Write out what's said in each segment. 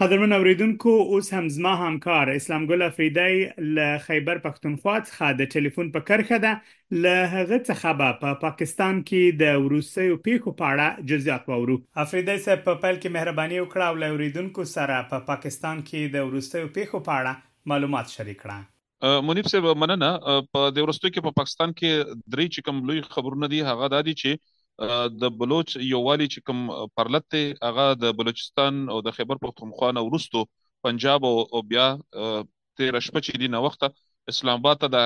قدرمن اوریدونکو اوس هم زما همکار اسلام ګل افریدی له خیبر پښتونخوا څخه د ټلیفون په کرښه ده له هغه څخه به په پا پاکستان کې د وروستیو پیښو په اړه جزئیات واورو افریدی صاحب په پیل کې مهرباني وکړه او له اوریدونکو سره په پا پاکستان کې د وروستیو پیښو په اړه معلومات شریک کړه. منیب صاحب مننه په د ورستو کې په پاکستان کې درې چې کوم لوی خبرونه دي هغه دا دي چې د بلوچ یووالي چې کوم پرلت دی هغه د بلوچستان او د خیبر پښتونخوا نه وروسته پنجاب او بیا تیر شپه چې دی نه وخت اسلام آباد ته د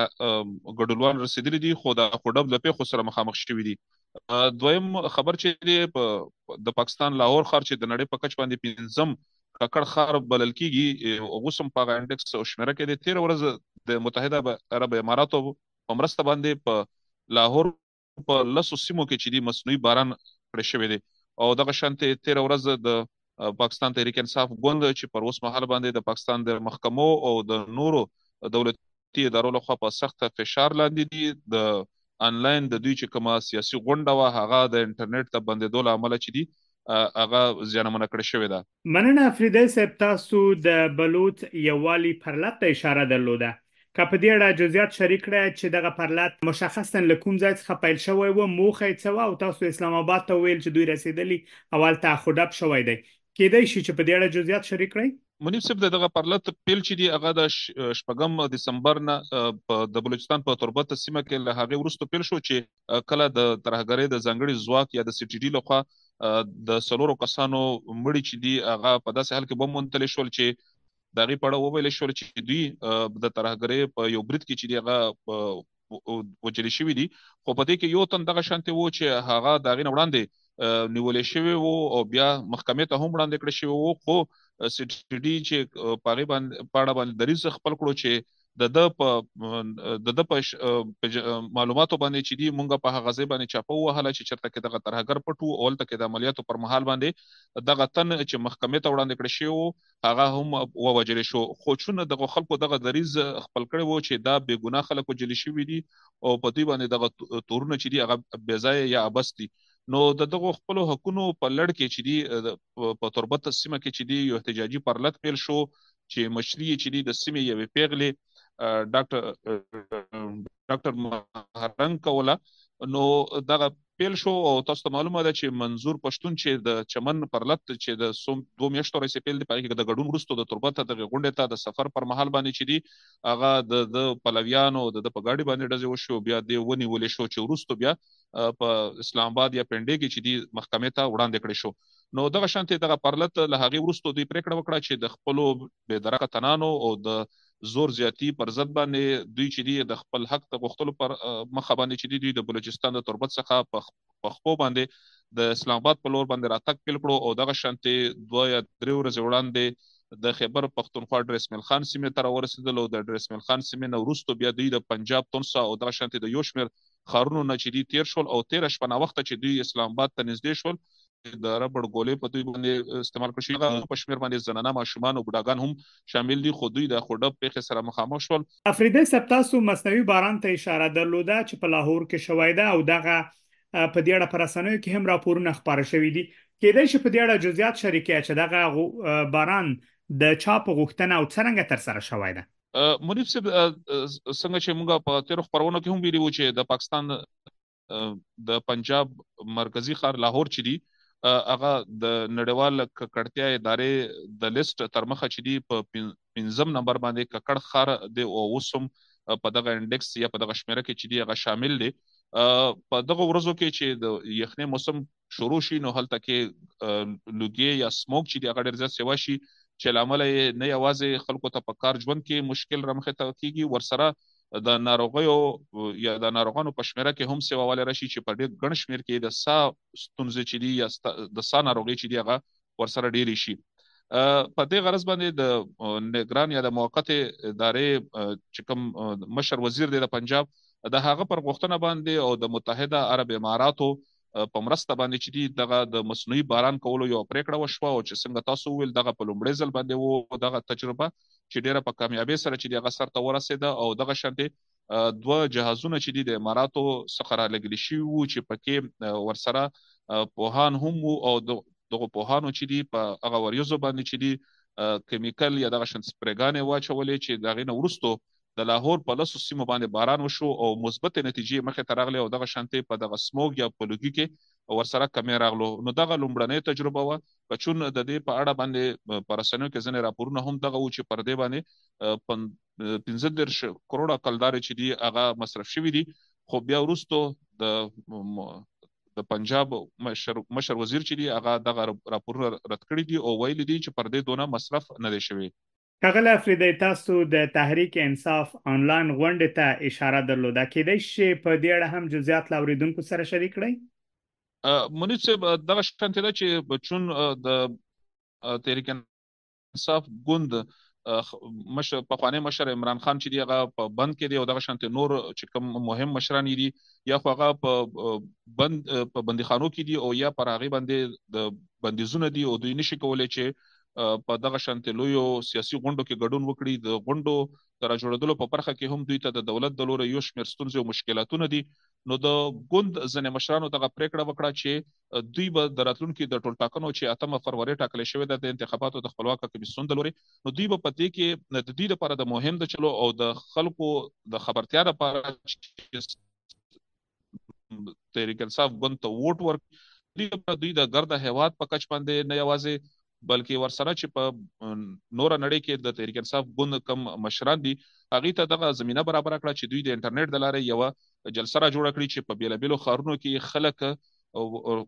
ګډلوان رسیدلی دي خو د خډب لپې خو سره مخامخ شوی دي دویم خبر چې دی د پاکستان لاهور خار چې د نړۍ په کچ باندې پنځم ککړ ښار بلل کېږي، اوس هم په هغه انډکس او شمېره کې دی. تېره ورځ د متحده عرب اماراتو په مرسته باندې په لاهور په لسو سیمو کې چې دي مصنوعي باران کړی شوی دی او دغه شانتې تېره ورځ د پاکستان تحریک انصاف ګوند چې پر اوسمهال باندې د پاکستان د محکمو او د نورو دولتي سیاسي ادارو لخوا په سخت فشار لاندې دي. د انلاین د دوی چې کومه سیاسي غونډه وه هغه د انټرنیټ د بندیدو له امله چې دي هغه زیانمنه کړې شوې ده. مننه افریدی صاحب تاسو د بلوڅ یووالی پرلت ته اشاره درلوده که په دې اړه جزیات شریک کړی چی دغه پرلت مشخصا له کوم ځای څخه پیل شوی وو موخه یې څه وه او تاسو اسلام اباد ته وویل چی دوی رسیدلی او هلته اخوډب شوی دی کیدای شی چی په دې اړه جزیات شریک کړی. منیب صاحب دغه پرلت پیل چې دی هغه د شپږم دسمبر نه د بلوچستان په تربت سیمه کې له هغه ورستو پیل شو چې کله د ترهګرۍ د ځنګړي ځواک یا د سی ټي ډي لخوا د سلورو کسانو مړي چې دی هغه په داسې حال کې ومنتل شول چې دغه پړه وویل شو چې دوی د ترهګرۍ په یو برید کې چې دی هغه وجل شوی دي خو په دې کې یو تن دغه شانته وو چې هغه داغې نه وړاندې نیول شوی وو او بیا محکمې ته هم وړاندې کړ شوی وو خو سټډي چې پاغه باندې پاړه باندې دریز خپل کړو چې د د په د د په معلوماتو باندې چې دی مونږه په هغه ځای باندې چاپو وهله چې چرته کې دغه ترهګر پټو او تل کې د عملیاتو پر مهال باندې دغه تن چې محکمې ته وړاندې کړ شي هغه هم ووژل شو خو چون دغه خلکو دغه دریز خپل کړی وو چې دا بې ګناه خلک وژل شوي دي او په دوی باندې دغه تورونه چې دي هغه بې ځایه یا عبث دي نو د دغو خپل حقونو په لړ کې چې دی په تربت سیمه کې چې دی یو احتجاجي پرلت پیل شو چې مشري چې دی د سیمې یوې پیغلې ډاکټر ډاکټر محرم کوله نو دغه پیل شو او تاسو ته معلومه ده چې منظور پښتون چې د چمن پر لت چې د سوم دوه میاشتو راځي پیل دی په کې د غډون وروسته د تربت ته د غونډې ته د سفر پر مهال باندې چې دی هغه د د پلویانو د په ګاډي باندې ډزې وشو بیا دی ونی ولې شو چې وروسته بیا په اسلام آباد یا پنډې کې چې دی محکمې ته وړاندې کړی شو نو دغه شانته دغه پرلت له هغه وروسته دی پریکړه وکړه چې د خپل بې درکه تنانو او د زور زیاتی پر ضد باندې دوی چې دي د خپل حق د غوښتلو پر مخه باندې چې دي دوی د بلوچستان د تربت څخه په خپو باندې د اسلام آباد په لور باندې راتګ پیل کړو او دغه شانتې دوه یا درې ورځې وړاندې د خیبر پښتونخوا ډریسمل خان سیمې ته راورسېدل او د ډریسمل خان سیمې نه وروسته بیا دوی د پنجاب تونسا او دغه شانتې د یو شمېر ښارونو نه چې دي تېر شول او تېره شپه ناوخته چې دوی اسلام آباد ته نږدې شول چې د ربړ ګولې په دوی باندې استعمال کړل شي هغه په شمیر باندې زنانه ماشومان او بډاګان هم شامل دي خو دوی د خوډب پیښې سره مخامخ شول افریدی صاحب تاسو مصنوعي باران ته اشاره درلوده چې په لاهور کې شوی ده او دغه په دې اړه پر رسنیو کې هم راپورونه خپاره شوي دي کېدای شي په دې اړه جزئیات شریکه چې دغه باران د چا په غوښتنه او څنګه تر سره شوی ده منیف صاحب څنګه چې موږ په تیر خبرونو کې هم ویلي وو چې د پاکستان د پنجاب مرکزی ښار لاهور چې دی هغه د نړیوال ککړتیا ادارې د لیست تر مخه چې دی په پنځم نمبر باندې ککړ ښار دی او اوس هم په دغه انډیکس یا په دغه شمیره کې چې دی هغه شامل دی په دغه ورځو کې چې د یخنې موسم شروع شي نو هلته کې لوګي یا سموک چې د هغه ډېر زیات سیوا شي چې لامل یې نه یوازې خلکو ته په کار ژوند کې مشکل رامخې ته کیږي ورسره د ناروغیو یا د ناروغانو په شمیره کې هم سیوا والي راشي چې په ډېر ګڼ شمیر کې د سا ستونزې چې دي یا د سا ناروغي چې دي هغه ورسره ډېری شي په دې غرض باندې د نگران یا د موقت ادارې چې کوم مشر وزیر دی د پنجاب د هغه پر غوښتنه باندې او د متحده عرب اماراتو په مرسته باندې چې دی دغه د مصنوعي باران کولو یو پریکړه وشوه او چې څنګه تاسو ویل دغه په لومړي ځل باندې وو دغه تجربه چې ډیره په کامیابی سره چې دغه سر ته ورسېده او دغه شانتي دوه جهازونه چې دی د اماراتو څخه را لګل شي وو چې پکې ورسره پوهان هم وو او دغه پوهانو چې دی په هغه وریوزو باندې چې دی کیمیکل یا دغه شان سپریګانې واچولې چې دغه نه ورستو د لاهور په لسو سیمو باندې باران وشو او مثبتې نتیجې مخې ته راغلې او دغه شانتې په دغه سموګ یا په لوګي کې ورسره کمی راغلو نو دغه لومړنۍ تجربه وه که چون د دې په اړه باندې په رسنیو کې ځینې راپورونه هم دغه وو چې پر دې باندې پنځه دېرش کروړه کلدارې چې دي هغه مصرف شوي دي خو بیا وروسته د د پنجاب مشر مشر وزیر چې دی هغه دغه راپورونه رد کړی دي او ویلي دي چې پر دې دونه مصرف نه دی شوی ښاغلی افریدی تاسو د تحریک انصاف انلاین غونډې ته اشاره درلوده کیدای شي چې په دې اړه هم جزئیات له اوریدونکو سره شریک کړئ؟ منیر صاحب دغه شانتې ده چې چون د تحریک انصاف ګوند مشر پخوانی مشر عمران خان چې دی هغه په بند کې دی او دغه شانتې نور چې کوم مهم مشران دي یا خو هغه په بند په بندیخانو کې دي او یا پر هغه باندې د بندیزونه دي او دوی نشي کولای چې په دغه شانتې لویو سیاسي غونډو کې ګډون وکړي، د غونډو د راجوړېدلو په برخه کې هم دوی ته د دولت د لوري یو شمېر ستونزې او مشکلاتونه دي، نو د ګوند ځینې مشرانو دغه پرېکړه وکړه چې دوی به د راتلونکي د ټولټاکنو چې اتمه فروري ټاکل شوې ده د انتخاباتو د خپلواکه کمېسیون د لوري، نو دوی به په دې کې د دوی لپاره د مهم د چلو او د خلکو د خبرتیا لپاره چې تحریک انصاف ګوند ته ووټ ورک دی په دوی د ګرد هواد په کچ باندې نه یوازې بلکې ورسره چې په نور نړۍ کې د تحریک انصاف ګوند کم مشران دي هغه ته دغه زمينه برابر کړه چې دوی د انټرنیټ د لارې یو جلسه را جوړ کړي چې په بیلابیلو خارونو کې خلک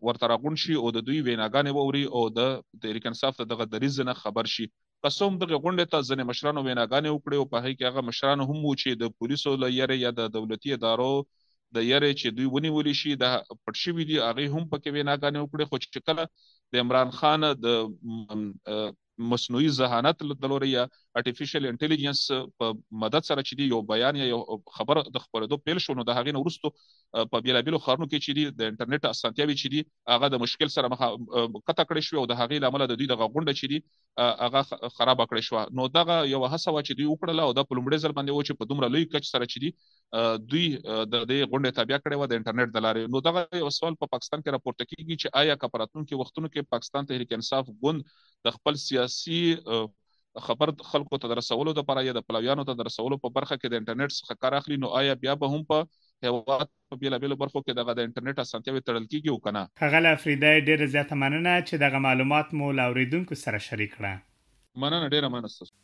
ورته راغون شي او د دوی ویناګانې ووري او د تحریک انصاف دغه دریز نه خبر شي که څه هم دغې غونډې ته ځینې مشرانو ویناګانې وکړې او په هغې کې هغه مشران هم وو چې د پولیسو له یرې یا د دولتي ادارو د یرې چې دوی ونیول شي د پټ شوي دي هغې هم پکې ویناګانې وکړې خو چې کله د عمران خان د مصنوعي ذهانت د لوري یا ارتفیشل انټيليجنس په مدد سره چې دی یو بیان یا یو خبر د خبرېدو پیل شو نو د هغې نورستو په بیلابیلو خارونو کې چې دی د انټرنیټ اسانتیاوي چې دی هغه د مشکل سره مخ قطع کړې شو او د هغې لامل د دوی د غونډه چې دی هغه خراب کړی شو نو دغه یو هڅه و چې دوی وکړله او دا په لومړي ځل باندې و چې په دومره لوی کچ سره چې دی دوی د دې غونډې تابع کړې و د انټرنیټ د لارې نو دغه یو سوال په پاکستان کې راپورته کیږي چې آیا کپراتون کې وختونو کې پاکستان تحریک انصاف ګوند د خپل سیاسي خبر خلکو ته درسولو لپاره یا د پلویانو ته درسولو په برخه کې د انټرنیټ څخه کار اخلي نو آیا بیا به هم په هیواد په بېلابېلو برخو کې دغه د انټرنېټ اسانتیاوې تړل کېږي او که نه؟ ښاغلی افریدی، ډېره زیاته مننه چې دغه معلومات مو له اورېدونکو سره شریک کړه. مننه، ډېره مننه ستاسو.